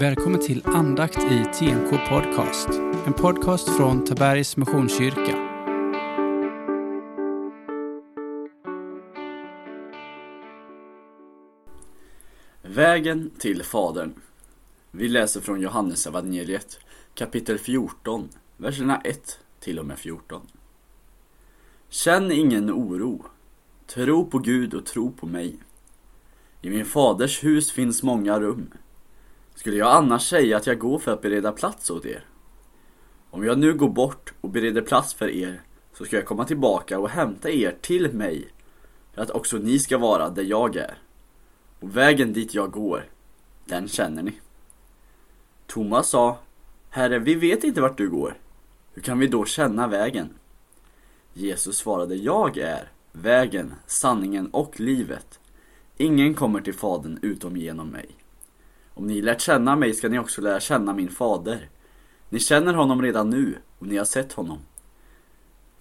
Välkommen till andakt i TNK Podcast. En podcast från Tabergs Missionskyrka. Vägen till Fadern. Vi läser från Johannes evangeliet kapitel 14, verserna 1 till och med 14. Känn ingen oro. Tro på Gud och tro på mig. I min faders hus finns många rum. Skulle jag annars säga att jag går för att bereda plats åt er? Om jag nu går bort och bereder plats för er så ska jag komma tillbaka och hämta er till mig för att också ni ska vara där jag är. Och vägen dit jag går, den känner ni. Thomas sa, Herre, vi vet inte vart du går. Hur kan vi då känna vägen? Jesus svarade, jag är vägen, sanningen och livet. Ingen kommer till Fadern utom genom mig. Om ni lärt känna mig ska ni också lära känna min fader. Ni känner honom redan nu och ni har sett honom.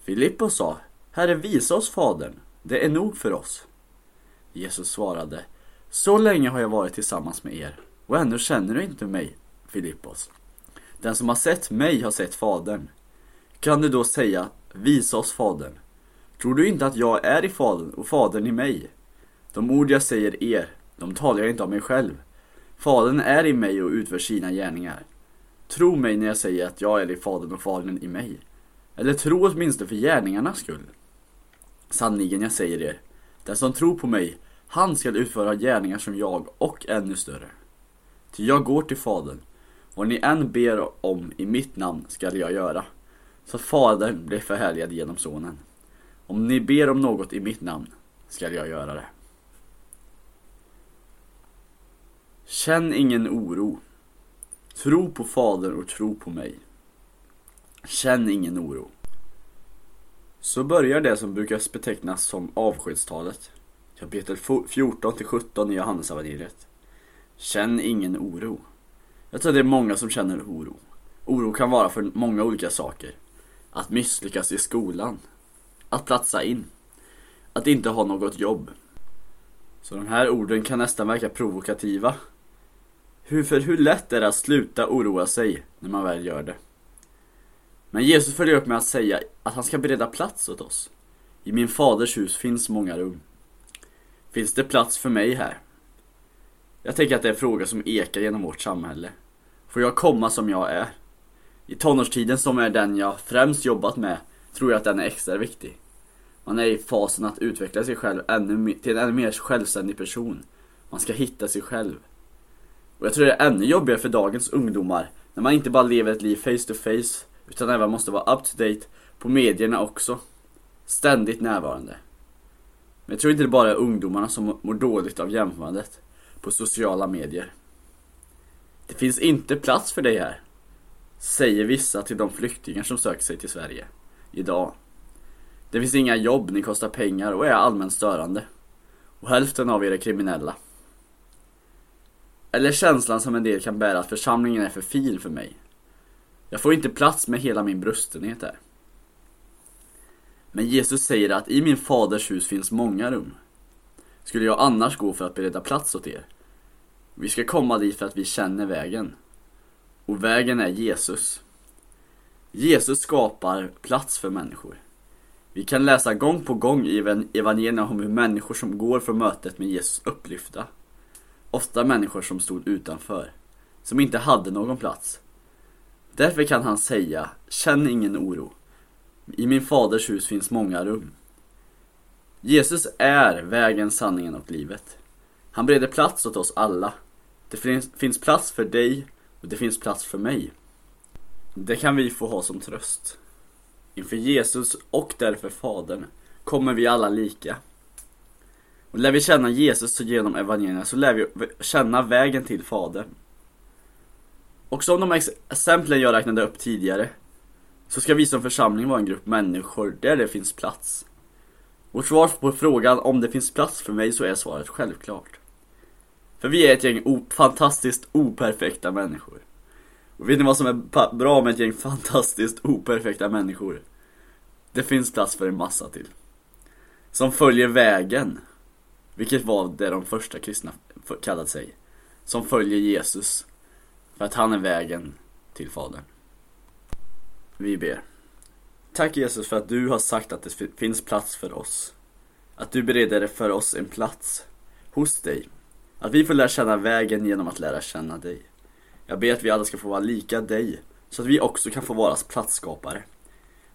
Filippos sa, Herre visa oss Fadern, det är nog för oss. Jesus svarade, så länge har jag varit tillsammans med er och ännu känner du inte mig, Filippos. Den som har sett mig har sett Fadern. Kan du då säga, visa oss Fadern? Tror du inte att jag är i Fadern och Fadern i mig? De ord jag säger er, de talar jag inte av mig själv. Fadern är i mig och utför sina gärningar. Tro mig när jag säger att jag är i Fadern och Fadern i mig. Eller tro åtminstone för gärningarnas skull. Sanningen jag säger er, den som tror på mig, han skall utföra gärningar som jag och ännu större. Ty jag går till Fadern, vad ni än ber om i mitt namn skall jag göra, så att Fadern blir förhärligad genom Sonen. Om ni ber om något i mitt namn skall jag göra det. Känn ingen oro. Tro på Fadern och tro på mig. Känn ingen oro. Så börjar det som brukar betecknas som avskedstalet. Kapitel 14 17 i Johannesevangeliet. Känn ingen oro. Jag tror det är många som känner oro. Oro kan vara för många olika saker. Att misslyckas i skolan. Att platsa in. Att inte ha något jobb. Så de här orden kan nästan verka provokativa. Hur, för hur lätt är det att sluta oroa sig när man väl gör det? Men Jesus följer upp med att säga att han ska bereda plats åt oss. I min faders hus finns många rum. Finns det plats för mig här? Jag tänker att det är en fråga som ekar genom vårt samhälle. Får jag komma som jag är? I tonårstiden som är den jag främst jobbat med tror jag att den är extra viktig. Man är i fasen att utveckla sig själv ännu, till en ännu mer självständig person. Man ska hitta sig själv. Och jag tror det är ännu jobbigare för dagens ungdomar när man inte bara lever ett liv face to face utan även måste vara up to date på medierna också. Ständigt närvarande. Men jag tror inte det bara är ungdomarna som mår dåligt av jämförandet på sociala medier. Det finns inte plats för dig här, säger vissa till de flyktingar som söker sig till Sverige idag. Det finns inga jobb, ni kostar pengar och är allmänt störande. Och hälften av er är kriminella. Eller känslan som en del kan bära att församlingen är för fin för mig. Jag får inte plats med hela min brustenhet här. Men Jesus säger att i min faders hus finns många rum. Skulle jag annars gå för att bereda plats åt er? Vi ska komma dit för att vi känner vägen. Och vägen är Jesus. Jesus skapar plats för människor. Vi kan läsa gång på gång i evangelierna om hur människor som går från mötet med Jesus upplyfta. Ofta människor som stod utanför, som inte hade någon plats. Därför kan han säga, känn ingen oro. I min faders hus finns många rum. Jesus är vägen, sanningen och livet. Han bereder plats åt oss alla. Det finns, finns plats för dig och det finns plats för mig. Det kan vi få ha som tröst. Inför Jesus och därför Fadern kommer vi alla lika. Och lär vi känna Jesus genom evangelierna så lär vi känna vägen till Fadern. Och som de exemplen jag räknade upp tidigare så ska vi som församling vara en grupp människor där det finns plats. Vårt svar på frågan om det finns plats för mig så är svaret självklart. För vi är ett gäng fantastiskt operfekta människor. Och vet ni vad som är bra med ett gäng fantastiskt operfekta människor? Det finns plats för en massa till. Som följer vägen. Vilket var det de första kristna kallade sig. Som följer Jesus. för att han är vägen till Fadern. Vi ber. Tack Jesus för att du har sagt att det finns plats för oss. Att du bereder för oss en plats hos dig. Att vi får lära känna vägen genom att lära känna dig. Jag ber att vi alla ska få vara lika dig, så att vi också kan få vara platsskapare.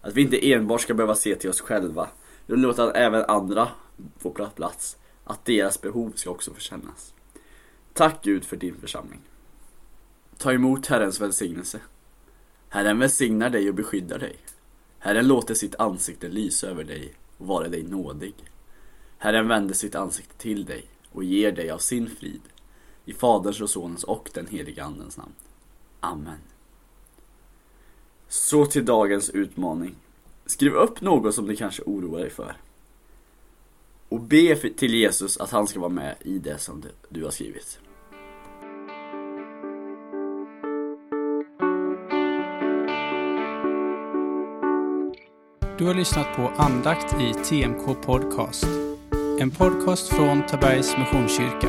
Att vi inte enbart ska behöva se till oss själva, utan låta även andra få plats. Att deras behov ska också förkännas. Tack Gud för din församling. Ta emot Herrens välsignelse. Herren välsignar dig och beskyddar dig. Herren låter sitt ansikte lysa över dig och vara dig nådig. Herren vänder sitt ansikte till dig och ger dig av sin frid. I Faderns och Sonens och den helige Andens namn. Amen. Så till dagens utmaning. Skriv upp något som du kanske oroar dig för. Och be till Jesus att han ska vara med i det som du har skrivit. Du har lyssnat på andakt i TMK Podcast. En podcast från Tabergs Missionskyrka.